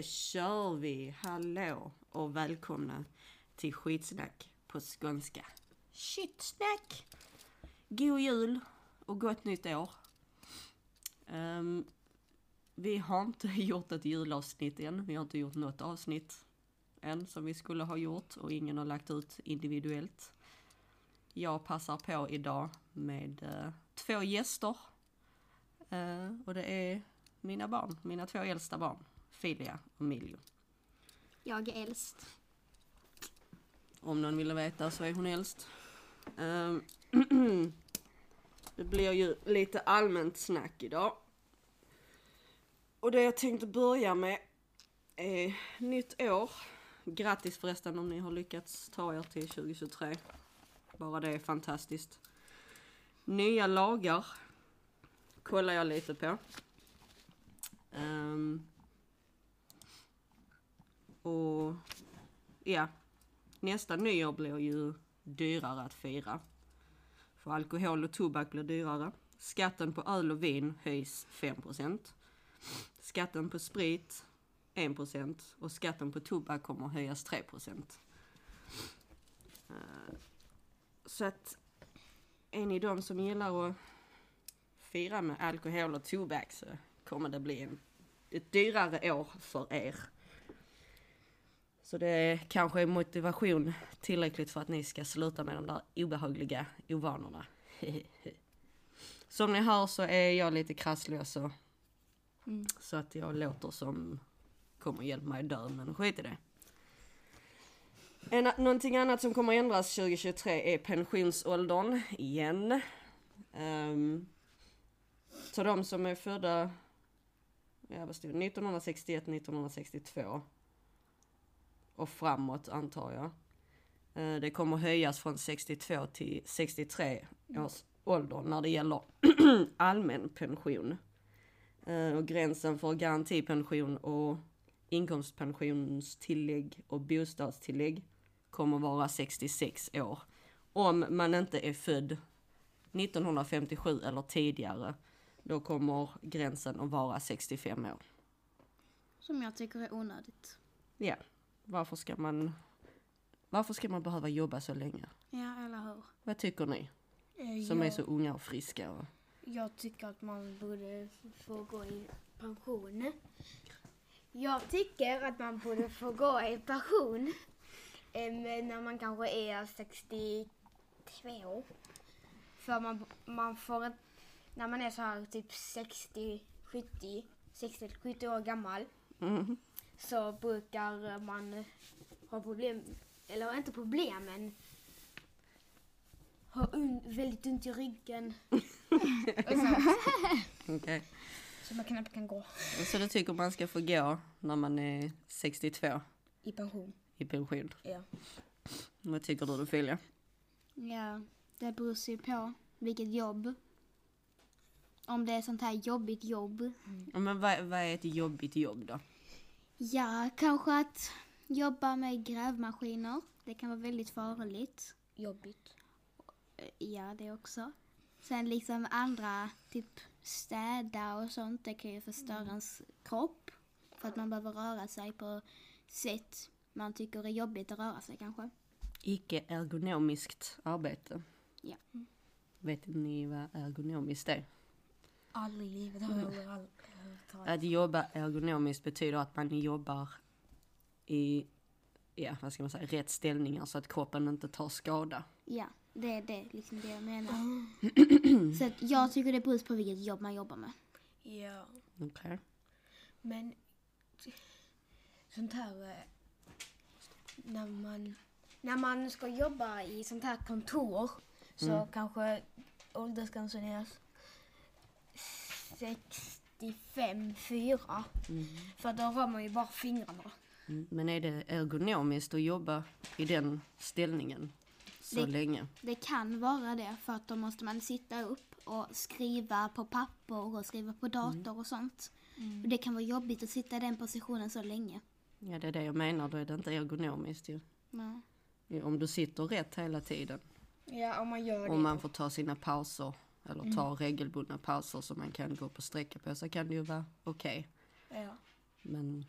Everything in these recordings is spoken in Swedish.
då kör vi! Hallå och välkomna till skitsnack på skånska. Shitsnack! God jul och gott nytt år. Ehm, vi har inte gjort ett julavsnitt än. Vi har inte gjort något avsnitt än som vi skulle ha gjort och ingen har lagt ut individuellt. Jag passar på idag med eh, två gäster. Eh, och det är mina barn, mina två äldsta barn. Filia och Miljo. Jag är äldst. Om någon ville veta så är hon äldst. Ehm, det blir ju lite allmänt snack idag. Och det jag tänkte börja med är nytt år. Grattis förresten om ni har lyckats ta er till 2023. Bara det är fantastiskt. Nya lagar kollar jag lite på. Ehm, och ja, nästa nyår blir ju dyrare att fira. För alkohol och tobak blir dyrare. Skatten på öl och vin höjs 5%. Skatten på sprit 1% och skatten på tobak kommer att höjas 3%. Eh, så att är ni de som gillar att fira med alkohol och tobak så kommer det bli en, ett dyrare år för er. Så det kanske är motivation tillräckligt för att ni ska sluta med de där obehagliga ovanorna. Som ni hör så är jag lite krasslös och Mm. så att jag låter som kommer hjälpa mig dö, men skit i det. En, någonting annat som kommer ändras 2023 är pensionsåldern igen. Um, så de som är födda ja, vad stod det? 1961, 1962 och framåt antar jag. Eh, Det kommer höjas från 62 till 63 års ålder när det gäller allmän pension. Eh, Och gränsen för garantipension och inkomstpensionstillägg och bostadstillägg kommer vara 66 år. Om man inte är född 1957 eller tidigare, då kommer gränsen att vara 65 år. Som jag tycker är onödigt. Ja, varför ska man, varför ska man behöva jobba så länge? Ja, eller hur? Vad tycker ni? Eh, Som jag, är så unga och friska. Och... jag tycker att man borde få gå i pension. Jag tycker att man borde få gå i pension em, när man kanske är 62. För man, man får när man är så här typ 60, 70, 60 70 år gammal Mm. Så brukar man ha problem, eller inte problem men ha un, väldigt ont i ryggen. och så, man knappt kan gå Så du tycker man ska få gå när man är 62 i pension. i pension? Ja. Vad tycker du, Filia? Ja, det beror sig på vilket jobb. Om det är sånt här jobbigt jobb. Ja, Men vad, vad är ett jobbigt jobb då? Ja, kanske att jobba med grävmaskiner. Det kan vara väldigt farligt. Jobbigt. Ja, det också. Sen liksom andra, typ städa och sånt, det kan ju förstöra ens kropp. För att man behöver röra sig på sätt man tycker är jobbigt att röra sig kanske. Icke ergonomiskt arbete. Ja. Vet ni vad ergonomiskt är? Aldrig i livet har jag aldrig Att jobba ergonomiskt betyder att man jobbar i, ja vad ska man säga, rätt ställningar så att kroppen inte tar skada. Ja, det är det, liksom det jag menar. Så att jag tycker det beror på vilket jobb man jobbar med. Ja, Okej. men sånt här eh, när man, när man ska jobba i sånt här kontor så kanske åldersgränsen är 65, 4. För då rör man ju bara fingrarna. Mm. Men är det ergonomiskt att jobba i den ställningen så Det- länge? Det kan vara det för att då måste man sitta upp och skriva på papper och skriva på dator och sånt. Och det kan vara jobbigt att sitta i den positionen så länge. Ja det är det jag menar, då är det inte ergonomiskt ju. Ja, Om du sitter rätt hela tiden. Ja, om man gör det. Om man får ta sina pauser eller ta regelbundna pauser så man kan gå på sträcka på så kan det ju vara okej. Ja. Men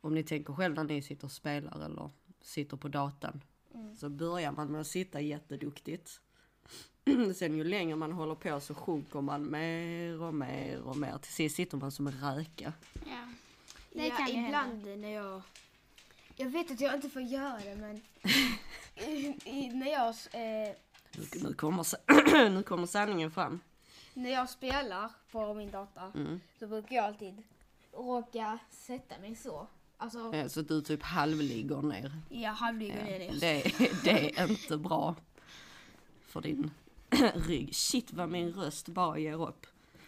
om ni tänker själv när ni sitter och spelar eller sitter på datan. Så börjar man med att sitta jätteduktigt. Sen ju längre man håller på så sjunker man mer och mer och mer. Till sist sitter man som en räka. Ja. Det ja, kan ju hända. ibland när jag... Jag vet att jag inte får göra det men... i, i, när, jag, eh, Nu, nu, kommer, nu kommer sanningen fram. när jag spelar på min dator Mm. så brukar jag alltid råka sätta mig så. Alltså, Eh, Så att du typ halvligger ner. jag halvligger ner det. Det, är inte bra för din rygg. Shit vad min röst bara ger upp.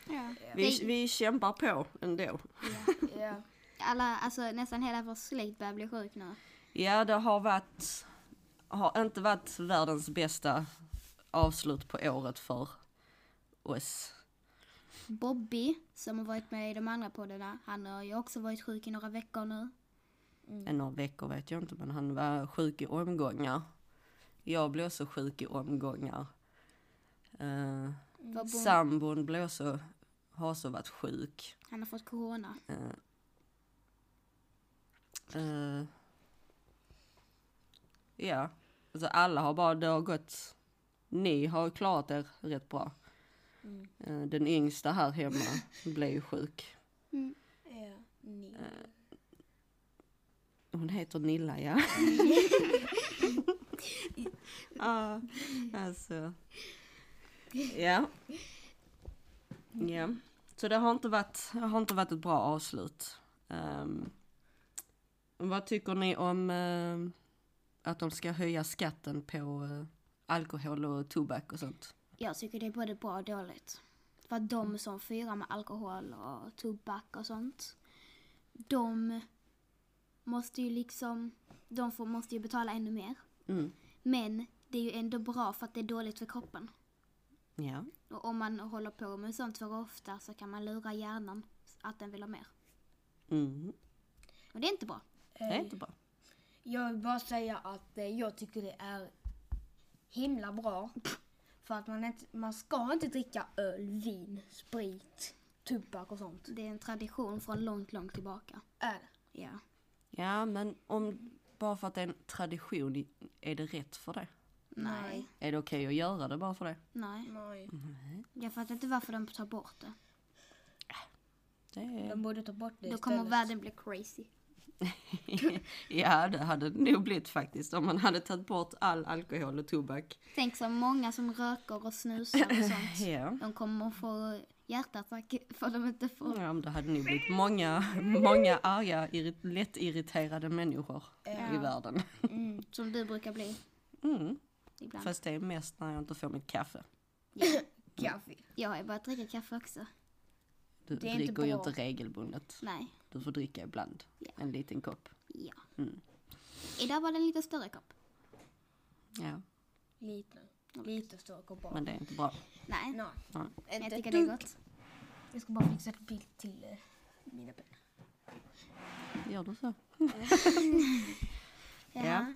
Ja. Vi, Det- vi kämpar på ändå. Ja. Alla, alltså nästan hela vår släkt börjar bli sjuk nu. Ja, det har varit, har inte varit världens bästa avslut på året för oss. Bobby, som har varit med i de andra poddarna, han har ju också varit sjuk i några veckor nu. En några veckor vet jag inte, men han var sjuk i omgångar. Jag blev också sjuk i omgångar. Uh, bo- sambon blev också, har också varit sjuk. Han har fått corona. Eh, ja, alltså alla har bara, det har gått, ni har klarat er rätt bra. Eh, den yngsta här hemma blev ju sjuk. Ja, ni. Hon heter Nilla, ja. Ja, alltså. Ja. Ja. Så det har inte varit, har inte varit ett bra avslut. Ehm, vad tycker ni om ehm, att de ska höja skatten på eh, alkohol och tobak och sånt? Jag tycker det är både bra och dåligt. För att de som firar med alkohol och tobak och sånt, de måste ju liksom, de får, måste ju betala ännu mer. Mm. Men det är ju ändå bra för att det är dåligt för kroppen. Ja. Och om man håller på med sånt för ofta så kan man lura hjärnan att den vill ha mer. Mm. Och det är inte bra. Det är inte bra. Jag vill bara säga att eh, jag tycker det är himla bra. För att man, inte, man ska inte dricka öl, vin, sprit, tobak och sånt. Det är en tradition från långt, långt tillbaka. Är det? Ja. Ja, men om, bara för att det är en tradition, är det rätt för det? Nej. Är det okej att göra det bara för det? Nej. Nej. Jag fattar inte varför de tar bort det. det är... De borde ta bort det Då kommer istället. världen bli crazy. ja, det hade det nog blivit faktiskt om man hade tagit bort all alkohol och tobak. Tänk så många som röker och snusar och sånt. Ja. De kommer att få hjärtattack för de inte får... Ja, men det hade nog blivit många, många arga, irrit, lättirriterade människor i världen. Som du brukar bli Mm. ibland. Fast det är mest när jag inte får mitt kaffe. Kaffe. Jag har börjat dricka kaffe också. Du Det är inte dricker ju inte regelbundet. Nej. Du får dricka ibland. Ja. En liten kopp. Ja. Mm. Idag var det en lite större kopp. Ja, Lite. Lite större koppar. men det är inte bra. Nej. Nej. Nej. Men jag Inte tycker det är gott. Jag ska bara fixa ett bild till eh, mina pennor. Gör du så? Ja.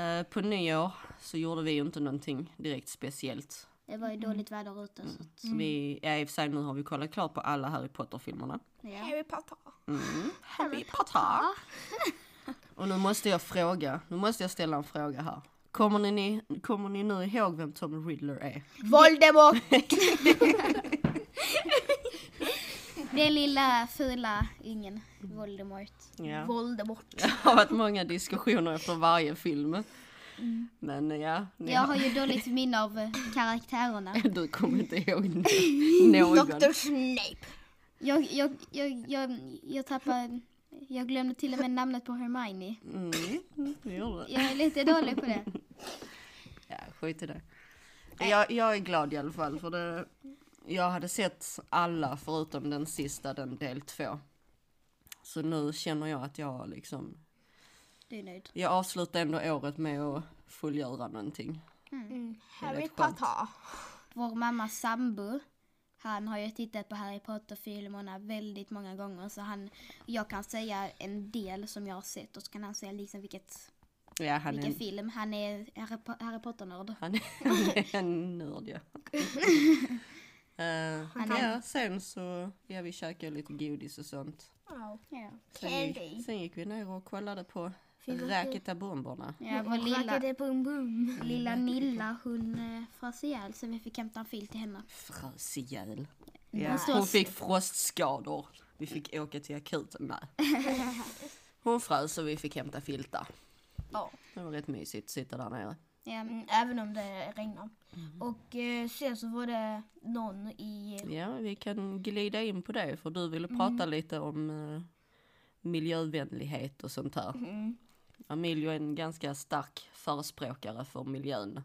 Eh, på nyår så gjorde vi ju inte någonting direkt speciellt. Det var ju dåligt väder ute så att, Så vi, ja, i och för sig nu har vi kollat klart på alla Harry Potter-filmerna. ja. Harry Potter. Mm. Harry Potter! Och nu måste jag fråga, nu måste jag ställa en fråga här. Kommer ni, ni, kommer ni nu ihåg vem Tom Riddler är? Voldemort! Den lilla fula ingen Voldemort. Ja. Voldemort. Det har varit många diskussioner efter varje film. Men ja, ni Jag har, ju dåligt minne av eh, karaktärerna. du kommer inte ihåg någon. Dr. Snape. Jag, jag, jag, jag, jag tappade... Jag glömde till och med namnet på Hermione. Mm, det gjorde det. Jag är lite dålig på det. Ja, skit i det. Jag, jag är glad i alla fall för det. Jag hade sett alla förutom den sista, den del två. Så nu känner jag att jag liksom, Du är nöjd. jag avslutar ändå året med att fullgöra någonting. Mm. är Harry rätt skönt. Potter. Vår mamma sambo, han har ju tittat på Harry Potter-filmerna väldigt många gånger. Så han, jag kan säga en del som jag har sett och så kan han säga liksom vilket, Ja, han är, vilken en, film. Han är Harry, Po- Harry Potter-nörd. han är, är en nörd ja. Eh, Han är- ja, sen så, ja vi käkade lite godis och sånt. Ja. Ja. Sen gick, Candy. sen gick vi ner och kollade på Finns det- Räketa-bomberna. Ja, vår lilla, bum bum. lilla Nilla hon eh, frös ihjäl så vi fick hämta en fil till henne. Frös ihjäl. Ja, hon fick frostskador. Vi fick åka till akuten. Nej. Hon frös och vi fick hämta filtar. Ja. Det var rätt mysigt att sitta där nere. Ja, Mm, även om det regnar. Och eh, sen så var det någon i... Ja, vi kan glida in på det för du ville prata lite om eh, miljövänlighet och sånt här. Mm. Emilio är en ganska stark förespråkare för miljön.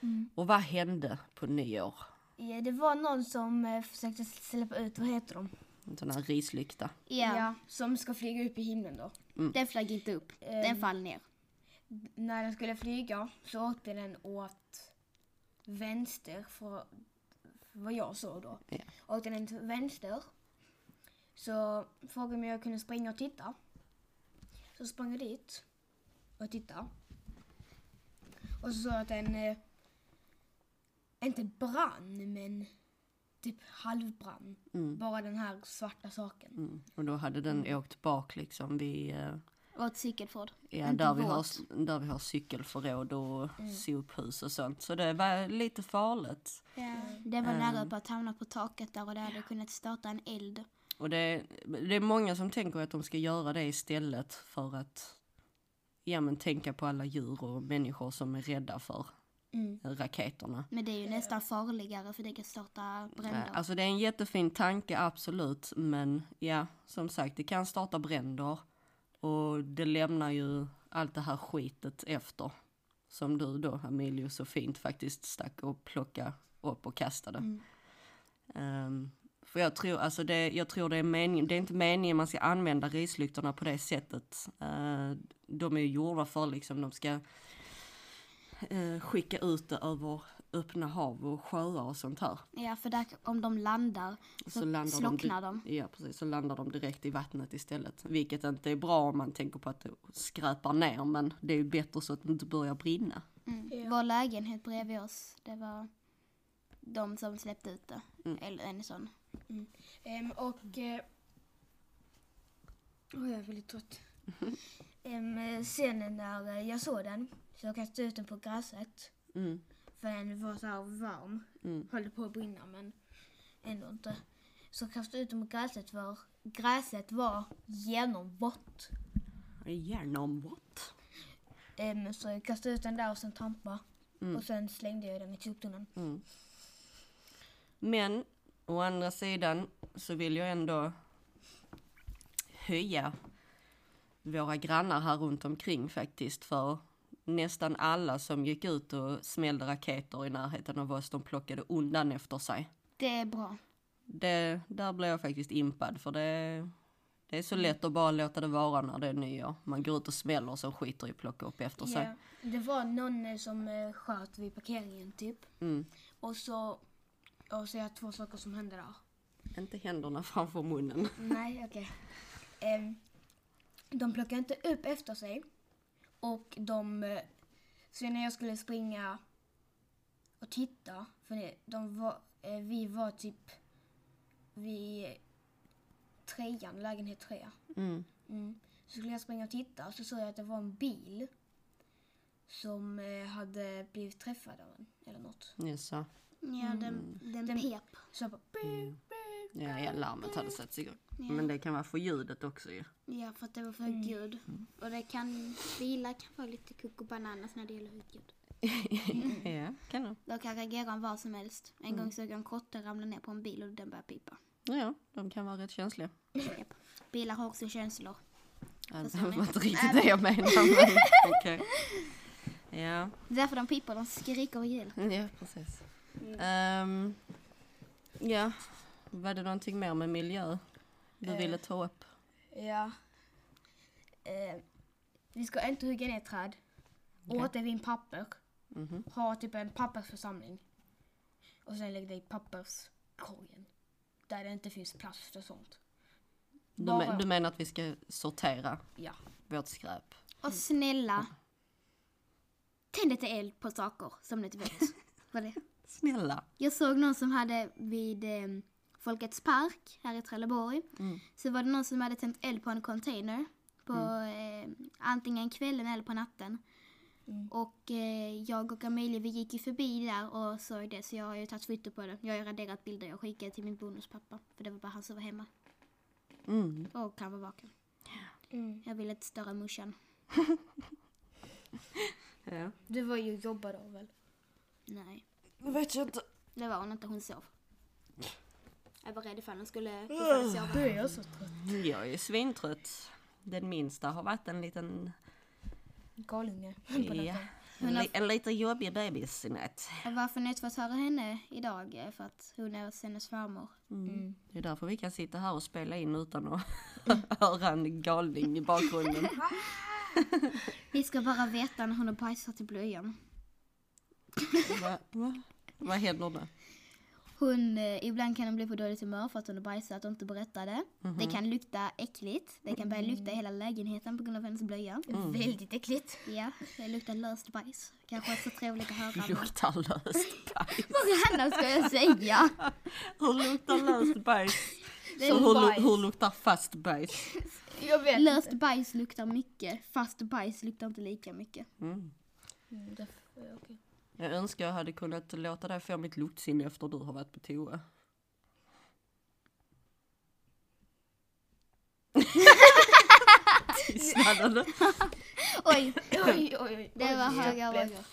Mm. Och vad hände på nyår? Ja, det var någon som eh, försökte släppa ut, vad heter de? En sån här rislykta. ja. som ska flyga upp i himlen då. den flög inte upp. Den Ehm. fall ner. När den skulle flyga så åkte den åt vänster, för, vad jag såg då. Ja. Åkte den till vänster. Så frågade om jag kunde springa och titta. Så sprang jag dit och tittade. Och så såg jag att den eh, inte brann, men typ halvbrann. Mm. Bara den här svarta saken. Mm. Och då hade den åkt bak liksom vid, eh, ett cykelford. ja, Inte där, vi har, där vi har cykelförråd och sophus och sånt. Så det var lite farligt. Ja. Den var Ehm. nära på att hamna på taket där och det hade kunnat starta en eld. Och det, det är många som tänker att de ska göra det istället för att ja, men tänka på alla djur och människor som är rädda för Mm. raketerna. Men det är ju nästan farligare för det kan starta bränder. Alltså det är en jättefin tanke absolut men ja som sagt det kan starta bränder och det lämnar ju allt det här skitet efter. Som du då Emilio så fint faktiskt stack och plockade upp och kastade. Mm. Ehm, för jag tror, alltså det, jag tror det är meningen, det är inte meningen man ska använda rislyktorna på det sättet. Eh, de är ju gjorda för liksom, de ska eh, skicka ut det över öppna hav och sjöar och sånt här. Ja, för där, om de landar så, landar slocknar de. de. Ja precis, så landar de direkt i vattnet istället. Vilket inte är bra om man tänker på att det skräpar ner men det är ju bättre så att det inte börjar brinna. Mm. Ja. Vår lägenhet bredvid oss, det var de som släppte ut det. Mm. Eller en sån. Ehm, och... Eh, Oj, jag är väldigt trött. Ehm, sen när eh, jag såg den så kastade jag ut den på gräset. Mm, För den var så här varm. mm. Höll på att brinna men ändå inte. Så kastade jag ut den på gräset för gräset var genomvått. Genom what? Ehm, så jag kastade ut den där och sen trampade. Mm. Och sen slängde jag den i soptunnan. Mm. Men å andra sidan så vill jag ändå höja våra grannar här runt omkring faktiskt för nästan alla som gick ut och smällde raketer i närheten av oss, de plockade undan efter sig. Det är bra. Det, där blev jag faktiskt impad för det, det är så lätt att bara låta det vara när det är nyår. Man går ut och smäller och så skiter i att plocka upp efter sig. Ja, det var någon som eh, sköt vid parkeringen typ. Mm. Och så, och det två saker som hände där. Inte händerna framför munnen. Nej, okej. Ehm, de plockade inte upp efter sig. Och de... eh, Så när jag skulle springa och titta, för de var, eh, vi var typ vid trean, lägenhet tre. Mm. Mm. Så skulle jag springa och titta och så såg jag att det var en bil som eh, hade blivit träffad av en, eller något. Yes. Ja, den, den, Den- pep. Så bara... Mm. Ja, ja, larmet hade satts igång. Ja. Men det kan vara för ljudet också ju. Ja, för att det var för Mm. ljud. Och det kan, bilar kan vara lite koko bananas när det gäller ljud. ja, kan det. De kan reagera om vad som helst. En gång såg jag en kotte ramla ner på en bil och den började pipa. Ja, de kan vara rätt känsliga. Japp. Bilar har också känslor. Ja, det var inte riktigt det jag menade. Men, okej. Ja, Det är därför de pipar, de skriker ihjäl. ja, precis. Ehm, ja, var det någonting mer med miljö du Eh. ville ta upp? Ja. Eh, vi ska inte hugga ner träd. Okej. Återvinn papper. Mhm. Ha typ en pappersförsamling. Och sen lägg det i papperskorgen. Där det inte finns plast och sånt. Du, men, du menar att vi ska sortera Ja. vårt skräp? Och snälla, tänd inte eld på saker som ni inte vet vad det är. Snälla. Jag såg någon som hade vid eh, Folkets park här i Trelleborg. Mm. Så var det någon som hade tänt eld på en container. På eh, antingen kvällen eller på natten. Och eh, jag och Amelia vi gick ju förbi där och såg det så jag har ju tagit foto på det. Jag har ju raderat bilder jag skickade till min bonuspappa. För det var bara han som var hemma. Mm. Och han var vaken. Mm. Jag ville inte störa morsan. Ja. Du var ju jobba då väl? Nej, Jag vet jag inte. det var hon inte. Hon sov. Jag var rädd för att hon skulle fortfarande sova. Du är så trött. Jag är svintrött. Den minsta har varit en liten, Galinge. ja, en, li, en lite jobbig bebis i natt. Var nöjd för att höra henne idag eh, för att hon är hos hennes farmor. Mm. Det är därför vi kan sitta här och spela in utan att höra en galning i bakgrunden. Vi ska bara veta när hon har bajsat i blöjan. Va? Va? Vad händer då? Hon, eh, ibland kan hon bli på dåligt humör för att hon har bajsat och inte berättar det. Det kan lukta äckligt. Det kan börja lukta i hela lägenheten på grund av hennes blöja. Väldigt äckligt. Ja, det luktar löst bajs. Kanske inte så trevligt att höra. Luktar löst bajs. Vad annars ska jag säga? Hur luktar löst bajs? Det Så är hur, bajs. hur luktar fast bajs? Jag vet Löst bajs luktar mycket, fast bajs luktar inte lika mycket. Mm. Mm, okej. Jag önskar jag hade kunnat låta dig få mitt luktsinne efter du har varit på toa. Tystnaden. Oj, Oj, oj, det var höga vågor.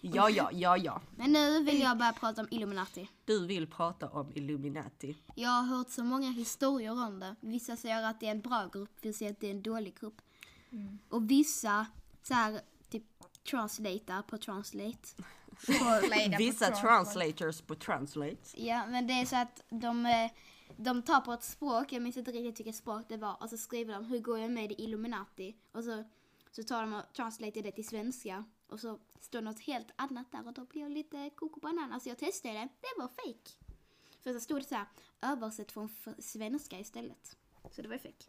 Ja, ja, ja, ja. Men nu vill jag börja prata om Illuminati. Du vill prata om Illuminati. Jag har hört så många historier om det. Vissa säger att det är en bra grupp, vissa säger att det är en dålig grupp. Och vissa så här, typ translatar på translate. På, på Vissa translate. translators på translate. ja, men det är så att de, eh, de tar på ett språk, jag minns inte riktigt vilket språk det var, och så skriver de hur går jag med i Illuminati? Och så, så tar de och translatear det till svenska. Och så står något helt annat där och då blir jag lite koko banan. Så jag testade det, det var fake. För så stod det så här, översätt från svenska istället. Så det var fake.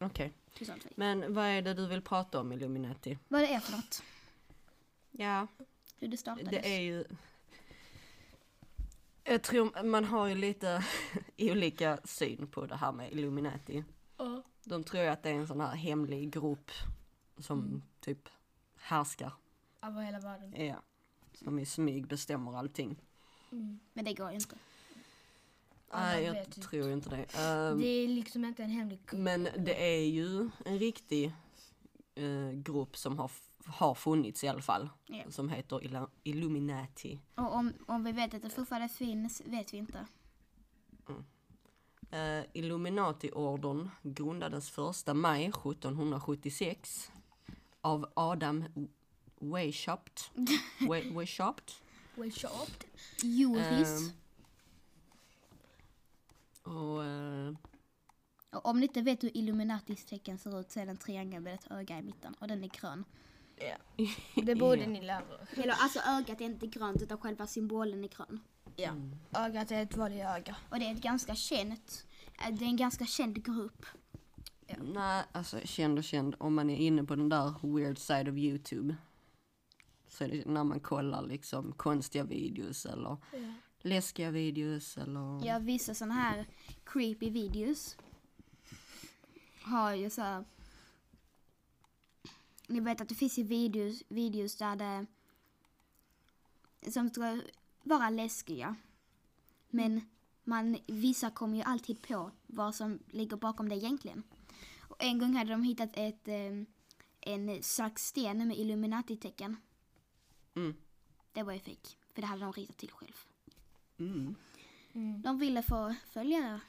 Okej. Fake. Men vad är det du vill prata om Illuminati? Vad det är för något? Ja, Hur det startades? det är ju... Jag tror man har ju lite olika syn på det här med Illuminati. Ja. De tror ju att det är en sån här hemlig grupp som typ härskar. Över hela världen. Ja. Som i smyg bestämmer allting. Men det går ju inte. Nej, jag vet tror inte det. Ehm, Det är liksom inte en hemlig grupp. Men det är ju en riktig eh, grupp som har, har funnits i alla fall. Ja. Som heter Illuminati. Och om, om vi vet att det fortfarande finns vet vi inte. Uh, Illuminati-ordern grundades 1 maj 1776 av Adam Weishaupt. We- Weishaupt. We shopped. Joris. Ehm, och eh, Och om ni inte vet hur Illuminatis tecken ser ut så är det en triangel med ett öga i mitten. Och den är grön. Det borde Ja. ni lära er. Eller alltså ögat är inte grönt utan själva symbolen är grön. Ja. Ögat är ett vanligt öga. Och det är ett ganska känt, eh, det är en ganska känd grupp. Nej, alltså känd och känd. Om man är inne på den där weird side of YouTube. Så är det när man kollar liksom konstiga videos eller Ja. läskiga videos eller... Jag vissa sådana här creepy videos har ju så här. Ni vet att det finns ju videos, videos där det som ska vara läskiga. Men man, vissa kommer ju alltid på vad som ligger bakom det egentligen. Och en gång hade de hittat ett, eh, en slags sten med Illuminati-tecken. Mm. Det var ju fake, för det hade de ritat till själv. Mm. Mm. De ville få följare.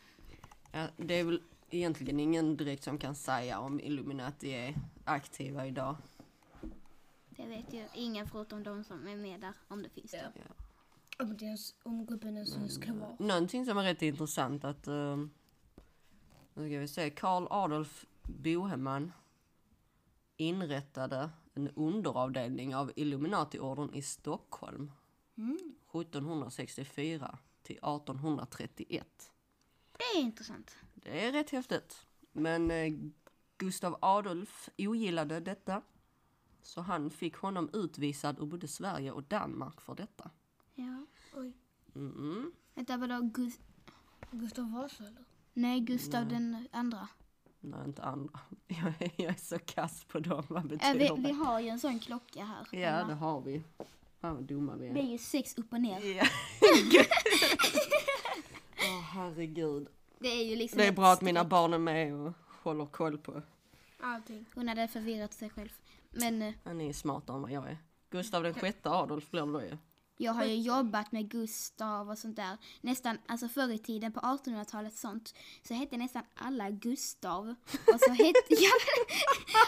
Ja, det är väl egentligen ingen direkt som kan säga om Illuminati är aktiva idag. Det vet ju ingen förutom de som är med där, om det finns det. Om, det ens, om gruppen ens mm. ska vara. Någonting som är rätt intressant att... Uh, nu ska vi se. Karl Adolf Boheman inrättade en underavdelning av Illuminati-ordern i Stockholm. 1764 till 1831. Det är intressant. Det är rätt häftigt. Men eh, Gustav Adolf ogillade detta. Så han fick honom utvisad ur både Sverige och Danmark för detta. Ja. Oj. Mm. Vänta, vadå? Gus- Gustav Vasa eller? Nej, Gustav den andra. Nej, inte andra. Jag är, jag är så kass på dem. Vad Äh, betyder vi, det? vi har ju en sån klocka här. Ja, hemma. det har vi. Fan vad dumma vi Det är. är ju sex upp och ner. Ja. Åh herregud. Det är ju liksom Det är bra att mina barn är med och håller koll på. Allting. Hon hade förvirrat sig själv. Men eh, Han är smartare än vad jag är. Gustav den sjätte Adolf blir det då ju. jag har ju jobbat med Gustav och sånt där. Nästan, alltså förr i tiden på 1800-talet sånt, så hette nästan alla Gustav. Och så hette, ja,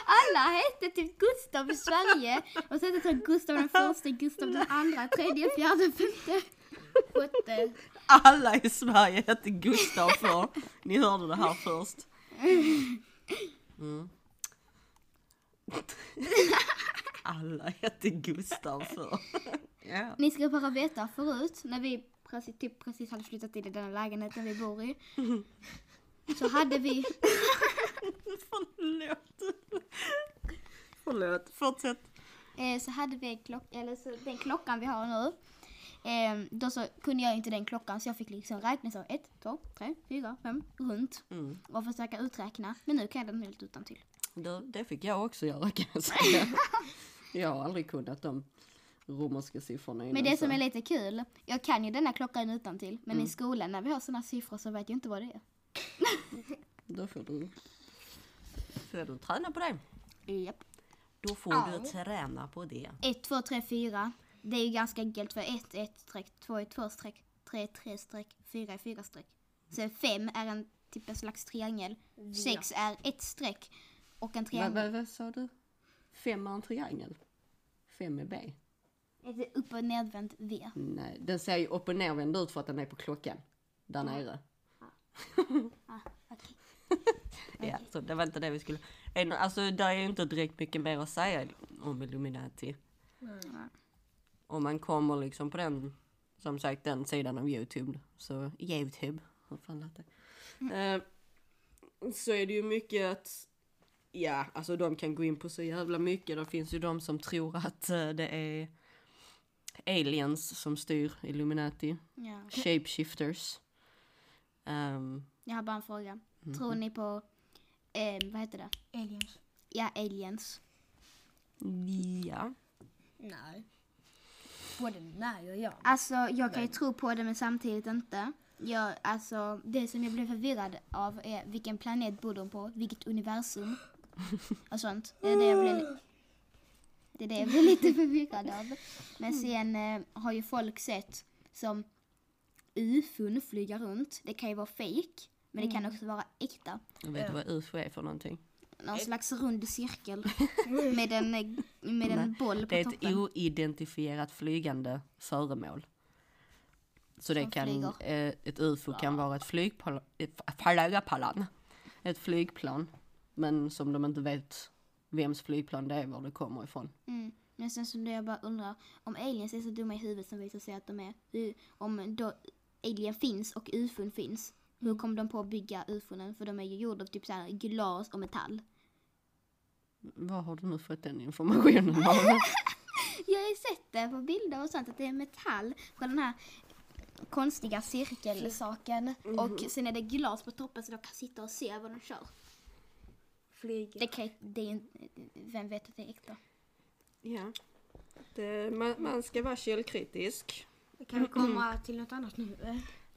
alla hette typ Gustav i Sverige. Och så hette det Gustav den första, Gustav den andra, tredje, fjärde, femte, sjätte. Alla i Sverige hette Gustav för. Ni hörde det här först. Mm. Alla hette Gustav för. Ja. Ni ska bara veta förut, när vi precis, typ precis hade flyttat in i den här lägenheten vi bor i. Så hade vi, Förlåt. Förlåt. Fortsätt. eh, så hade vi en klocka, eller så den klockan vi har nu. Eh, då så kunde jag inte den klockan så jag fick liksom räkna så 1, 2, 3, 4, 5 runt Mm. och försöka uträkna. Men nu kan jag den helt utan till. Det, det fick jag också göra kan jag säga. Jag har aldrig kunnat de romerska siffrorna innan. Men det så- som är lite kul, jag kan ju denna klockan utan till, men i skolan när vi har sådana siffror så vet jag inte vad det är. Då får du, får du träna på det. Japp. Då får Ja. du träna på det. 1, 2, 3, 4. Det är ju ganska enkelt för 1 är 1 streck, 2 är 2 streck, 3 är 3 streck, 4 är 4 streck. Så 5 är en typ en slags triangel. 6 är ett streck och en triangel. vad, vad sa du? Fem är en triangel? Fem är B? Ett upp och nedvänt V. Nej, den ser ju upp och nervänd ut för att den är på klockan. Där nere. Ah, okej. Ja, så det var inte det vi skulle... Alltså det är ju inte direkt mycket mer att säga om Illuminati. Om man kommer liksom på den, som sagt den sidan av Youtube, så Youtube, hur fan lät det? Eh, så är det ju mycket att, ja, alltså de kan gå in på så jävla mycket. Det finns ju de som tror att eh, det är aliens som styr Illuminati, Ja. shapeshifters. Um, Jag har bara en fråga. Mhm. Tror ni på, eh, vad heter det? Aliens. Ja, aliens. ja. Nej. Både nej och ja. Alltså jag kan ju tro på det men samtidigt inte. Jag, alltså, det som jag blev förvirrad av är vilken planet bor de på, vilket universum och sånt. Det är det jag blev, det är det jag blev lite förvirrad av. Men sen eh, har ju folk sett som ufon flyga runt. Det kan ju vara fake, men det kan också vara äkta. Jag vet du vad UFO är för någonting? Någon slags rund cirkel med en, med en boll på Det är ett toppen. oidentifierat flygande föremål. Så det Som kan, flyger. eh, ett UFO kan vara ett flygplan, ett flygplan, ett flygplan, men som de inte vet vems flygplan det är, var det kommer ifrån. Mm. Men sen så jag bara undrar om aliens är så dumma i huvudet som visar sig att de är. hur- Om då alien finns och ufon finns. Hur kom de på att bygga ufonen? För de är ju gjorda av typ så här glas och metall. Var har du nu fått den informationen av? Jag har ju sett det på bilder och sånt att det är metall på den här konstiga cirkelsaken. Och sen är det glas på toppen så de kan sitta och se vad de kör. Flyger. Det kan, det är vem vet att det är äkta? ja, det, man, man ska vara källkritisk. Kan vi komma till något annat nu?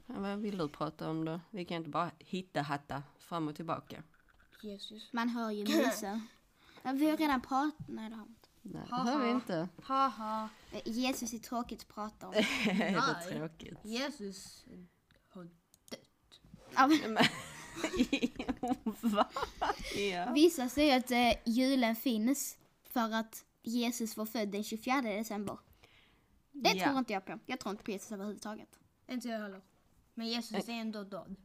Ja, vad vill du prata om då? Vi kan inte bara hitta hatta fram och tillbaka. Jesus. Man hör ju. Ja, vi har redan pratat, nej det har vi inte. Nej, det hör vi inte. Haha. Jesus är tråkigt att prata om. är det Nej. tråkigt? Jesus har Ja, men Men, Va? Ja. Vissa säger att eh, julen finns för att Jesus var född den 24 december. Det Ja. tror inte jag på. Jag tror inte på Jesus överhuvudtaget. Inte jag heller. Men Jesus är ändå död.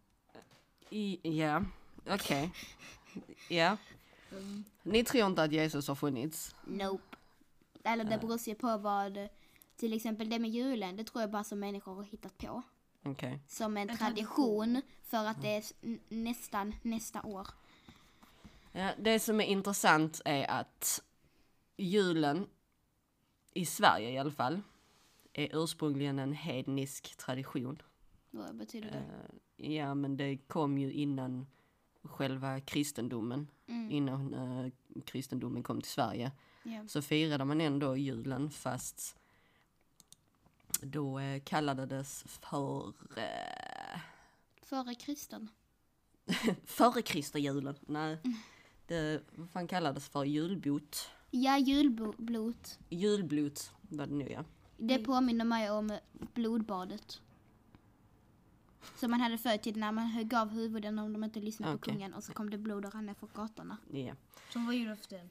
Ja, okej. Ja. Ni tror inte att Jesus har funnits? Nope. Eller det beror sig på vad, till exempel det med julen, det tror jag bara som människor har hittat på. Okej. Som en tradition för att det är n- nästan nästa år. Ja, det som är intressant är att julen, i Sverige i alla fall, är ursprungligen en hednisk tradition. Vad betyder det? Eh, ja, men det kom ju innan själva kristendomen, Mm. innan eh, kristendomen kom till Sverige. Ja. Så firade man ändå julen fast då eh, kallades för eh, Före kristen. före Kristerjulen. Nej, det vad fan kallades för julbot. Ja, julblot. Julblot var det nu ja. Det påminner mig om blodbadet. Som man hade förr i tiden när man högg av huvuden om de inte lyssnade på Okej. kungen och så kom det blod och rann för gatorna. ja. Som var julafton.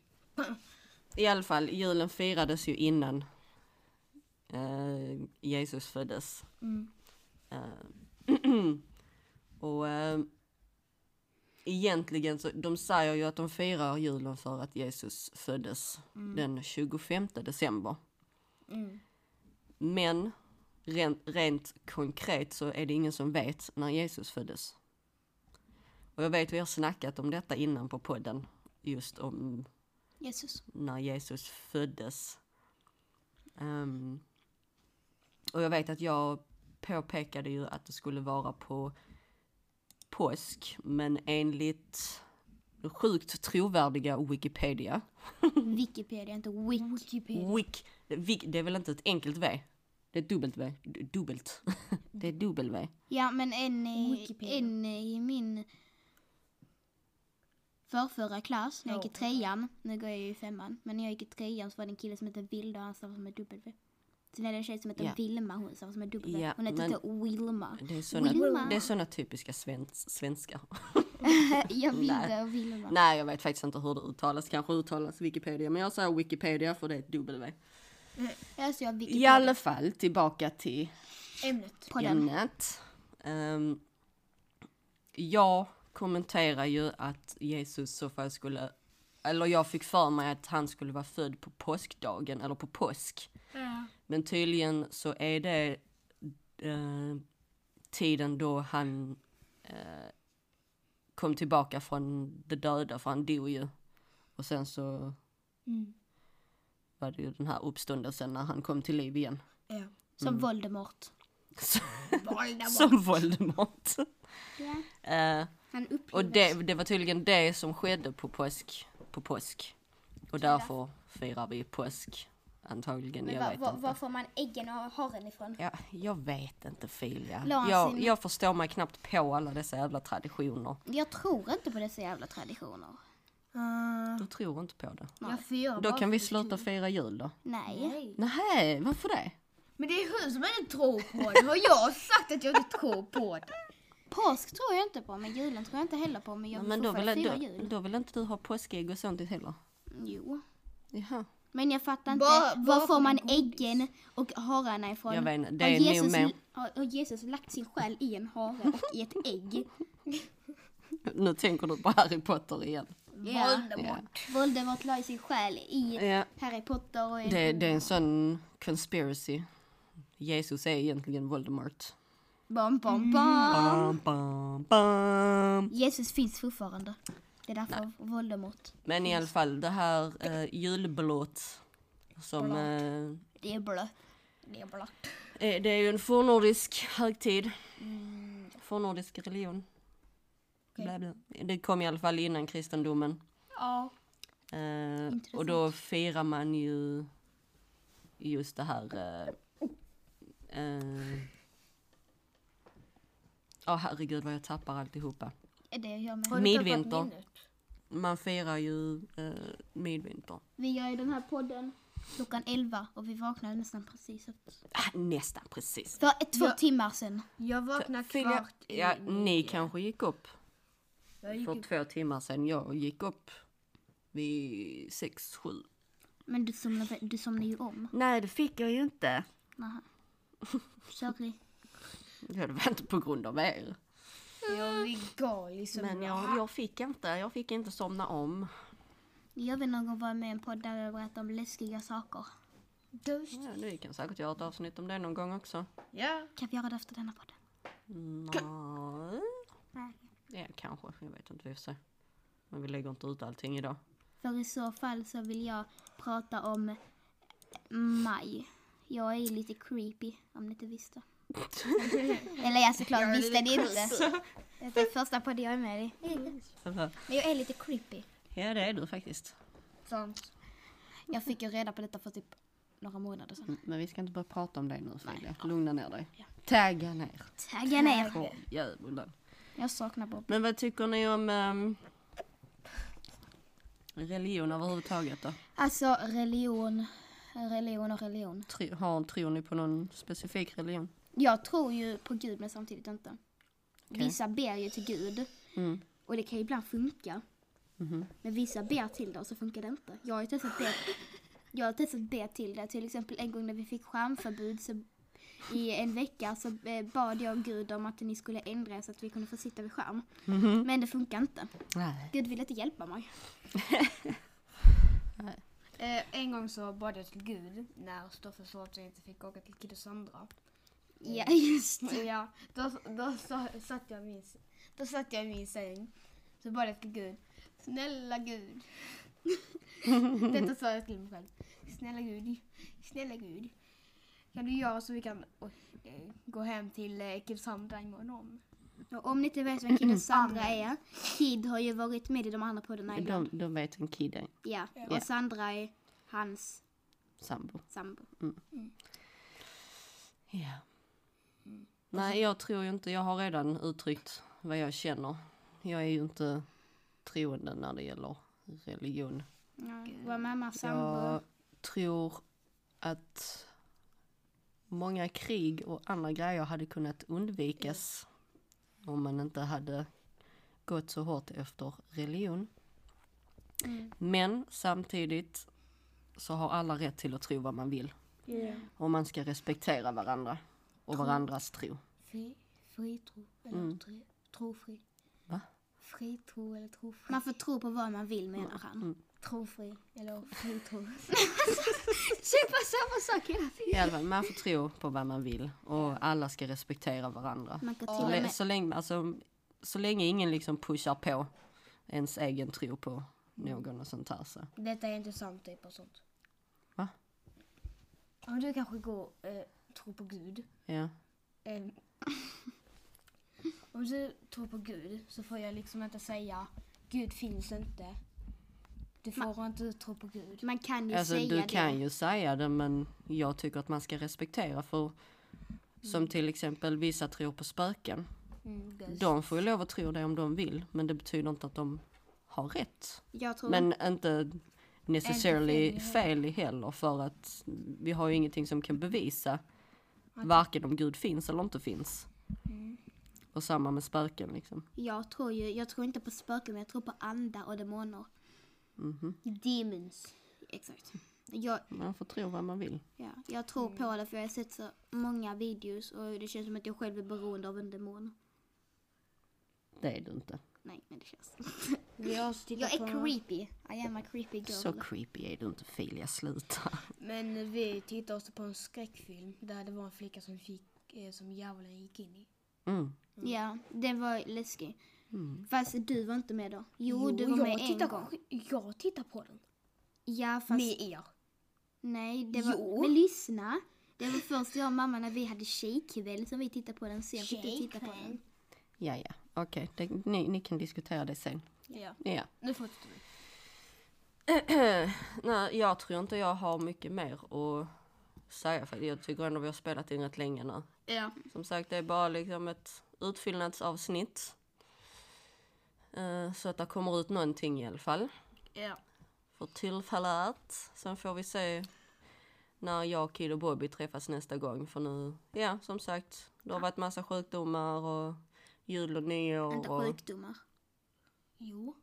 I alla fall, julen firades ju innan eh, Jesus föddes. Mm. Eh, och eh, egentligen så, de säger ju att de firar julen för att Jesus föddes den 25 december. Mm. Men rent, rent konkret så är det ingen som vet när Jesus föddes. Och jag vet vi har snackat om detta innan på podden. Just om Jesus. när Jesus föddes. Ehm, och jag vet att jag påpekade ju att det skulle vara på påsk, men enligt sjukt trovärdiga Wikipedia, Wikipedia, inte wik. Wikipedia. Wik, Wik, det är väl inte ett enkelt V? Det är ett dubbelt V. Dubbelt. det är W. Ja, men en, i- Wikipedia. en i min förrförra klass, när jag gick i trean, nu går jag ju i femman, men när jag gick i trean så var det en kille som hette Vilda och han stavade med W. Sen är det en tjej som heter Ja. Vilma, hon stavade med W. Ja, hon heter men- inte Wilma. Det är såna, Wilma. det är såna typiska svens, svenskar. ja, Vilda Nej. och Vilma. Nej, jag vet faktiskt inte hur det uttalas. Kanske uttalas Wikipedia, men jag säger Wikipedia för det är ett W. Jag ser I Wikipedia alla fall, tillbaka till Ämnet. ämnet. Um, jag kommenterar ju att Jesus så fall skulle, eller jag fick för mig att han skulle vara född på påskdagen eller på påsk. Ja. Men tydligen så är det eh, tiden då han eh, kom tillbaka från de döda, för han dog ju. Och sen så Mm. Var det ju den här uppståndelsen när han kom till liv igen. Ja. Som Mm. Voldemort. Voldemort. Som Voldemort. Ja. Eh, Han och det, det var tydligen det som skedde på påsk. På påsk. Och därför firar vi påsk. Antagligen, Men jag var, vet var, inte. var får man äggen och haren ifrån? Ja, jag vet inte Filia. Jag, jag förstår mig knappt på alla dessa jävla traditioner. Jag tror inte på dessa jävla traditioner. Ah, Du tror inte på det. firar Då kan vi sluta kul. fira jul då. Nej. Nej. Nej, varför det? Men det är hon som inte tror på det. Har jag sagt att jag inte tror på det? Påsk tror jag inte på, men julen tror jag inte heller på. Men jag vill Men då vill, fira då, jul. då vill inte du ha påskägg och sånt heller? Jo. Jaha. Men jag fattar inte, Bara- bara var får man godis. äggen och hararna ifrån? Jag vet inte, det har, är nog Jesus, har, har Jesus lagt sin själ i en hare och i ett ägg? Nu tänker du på Harry Potter igen. Ja. Voldemort. Voldemort la ju sin själ i Ja, Harry Potter och i det, det är en sån conspiracy. Jesus är egentligen Voldemort. Bam, bam, Mm. bam. Bam, bam, bam. Jesus finns fortfarande. Det är därför Voldemort. Men i alla fall det här eh, julblåt som eh, Det är blött. Det är blått. är, det är ju en fornnordisk högtid. Fornnordisk religion. Bla, bla. Det kom i alla fall innan kristendomen. Ja. Eh, och då firar man ju just det här... eh, eh, Ja herregud vad jag tappar alltihopa. Det jag du Midvinter. Man firar ju eh, midvinter. Vi gör ju den här podden klockan 11 och vi vaknade nästan precis efter. Ah, nästan precis. För ett, två Ja. timmar sedan. Jag vaknade kvart i ja, ni kanske gick upp Jag gick för två timmar sedan. Jag gick upp vid sex, sju. Men du somnade, du somnade ju om. Nej, det fick jag ju inte. Nähä. Sorry. Ja, Det var inte på grund av er. Jag blir galen som Men jag, jag fick inte, jag fick inte somna om. Jag vill någon gång vara med i en podd där jag berättar om läskiga saker. Ja, ni kan säkert göra ett avsnitt om det någon gång också. Ja. Kan vi göra det efter denna podden? Nej. Nej. Ja, kanske. Jag vet inte, vi får se. Men vi lägger inte ut allting idag. För i så fall så vill jag prata om maj. Jag är lite creepy, om ni inte visste. Eller jag såklart visste ni inte. Det är första på det jag är med i. Men jag är lite creepy. Ja, det är du faktiskt. Sant. Jag fick ju reda på detta för typ några månader sedan. Mm, Men vi ska inte börja prata om det nu Filia. Lugna ner dig. Tagga ner. Tagga ner. Åh, djävulen. Jag saknar Bob. Men vad tycker ni om ehm, religion överhuvudtaget då? Alltså religion, religion och religion. Tro, har, tror ni på någon specifik religion? Jag tror ju på Gud men samtidigt inte. Okej. Vissa ber ju till Gud Mm. och det kan ju ibland funka. Mhm. Men vissa ber till det och så funkar det inte. Jag har ju testat be, jag har testat be till det. Till exempel en gång när vi fick skärmförbud så i en vecka så eh, bad jag Gud om att ni skulle ändra så att vi kunde få sitta vid skärm. Mhm. Men det funkar inte. Nej. Gud ville inte hjälpa mig. Eh, en gång så bad jag till Gud när Stoffe sa att jag inte fick åka till Kid och Sandra. Ja, just det. Ja, då, då sa, satt jag min, då satt jag i min säng. Så bad jag till Gud. Snälla Gud. Detta sa jag till mig själv. Snälla Gud. Snälla Gud. Kan du göra så vi kan oj, eh, gå hem till eh, Kid och Sandra imorgon? Och om ni inte vet vem Kid och Sandra är. Kid har ju varit med i de andra poddarna ibland. De, de vet en kid är Ja, Ja. och Sandra är hans sambo. sambo. Ja. Nej, jag tror ju inte, jag har redan uttryckt vad jag känner. Jag är ju inte troende när det gäller religion. Ja, vår mammas sambo. Jag tror att många krig och andra grejer hade kunnat undvikas om man inte hade gått så hårt efter religion. Mm. Men samtidigt så har alla rätt till att tro vad man vill. Och man ska respektera varandra och varandras tro. Fri, fri tro eller Mm. tre, trofri? Va? Fri tro eller trofri? Man får tro på vad man vill menar han. Trofri eller fri tro? Säg bara samma sak hela tiden. I alla fall, man får tro på vad man vill och alla ska respektera varandra. Man kan Så, till och le- med, så, länge, alltså, så länge ingen liksom pushar på ens egen tro på någon och sånt här så. Detta är inte sant typ och sånt. Va? Om du kanske går eh, tror på Gud. Ja. Eh, om du tror på Gud så får jag liksom inte säga Gud finns inte. Du får inte tro på Gud. man kan ju Alltså säga du det. kan ju säga det men jag tycker att man ska respektera för som till exempel vissa tror på spöken. Mm. De får ju lov att tro det om de vill men det betyder inte att de har rätt. Jag tror Men inte necessarily Inte fel heller för att vi har ju ingenting som kan bevisa varken om Gud finns eller inte finns. Mm. Och samma med spöken liksom. Jag tror ju, jag tror inte på spöken men jag tror på andar och demoner. Mhm. Demons. Exakt. Jag, Man får tro vad man vill. ja, jag tror på det för jag har sett så många videos och det känns som att jag själv är beroende av en demon. Det är du inte. Nej, men det känns. Tittat Jag är på, creepy. I am a creepy girl. Så creepy är du inte Filia, sluta. Men vi tittade också på en skräckfilm där det var en flicka som fick eh, som djävulen gick in i. Mm. Ja, den var läskig. Mm. Fast du var inte med då. Jo, du var med en gång. Jag tittar på den. Ja, fast Med er. nej, det var... Jo. Men lyssna. Det var först jag och mamma när vi hade tjejkväll som vi tittade på den. Sen fick du titta på den. Ja, ja. Okej, det- ni, ni kan diskutera det sen. Ja. Ja. Nu fortsätter vi. Nej, jag tror inte jag har mycket mer att säga för jag tycker ändå vi har spelat in rätt länge nu. Ja. Som sagt, det är bara liksom ett utfyllnadsavsnitt. Eh, Så att det kommer ut någonting i alla fall. Ja. För tillfället. Sen får vi se när jag, Kid och Bobby träffas nästa gång. För nu, ja som sagt, det har varit massa sjukdomar och jul och nyår. Inte Och, sjukdomar. Jo.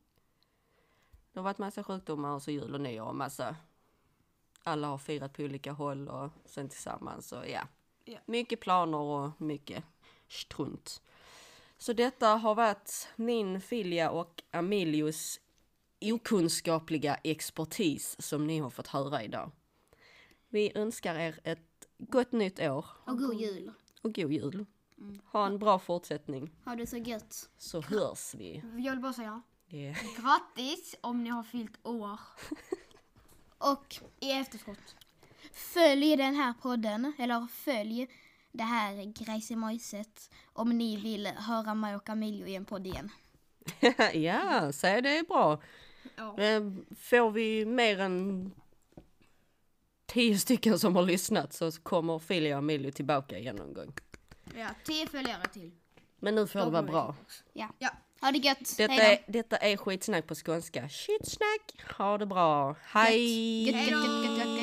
det har varit massa sjukdomar och så jul och nyår och massa. Alla har firat på olika håll och sen tillsammans och ja. Ja. Mycket planer och mycket strunt. Så detta har varit min, Filja och Amelius okunskapliga expertis som ni har fått höra idag. Vi önskar er ett gott nytt år Och god jul. och god jul. Ha en bra fortsättning Ha det så gött. så hörs vi. Jag vill bara säga Yeah. grattis om ni har fyllt år. Och I efterskott. följ den här podden, eller följ det här grejsimojset om ni vill höra mig och Camillo i en podd igen. ja, säg det är bra. Ja. Eh, Får vi mer än tio stycken som har lyssnat så kommer Filia och Emilio tillbaka igen någon gång. ja, tio följare till. Men nu får det vara bra. Ja. Ja. Ha det gött. Detta är, detta är skitsnack på skånska. Shitsnack. Ha det bra. Hej! gött, gött, gött.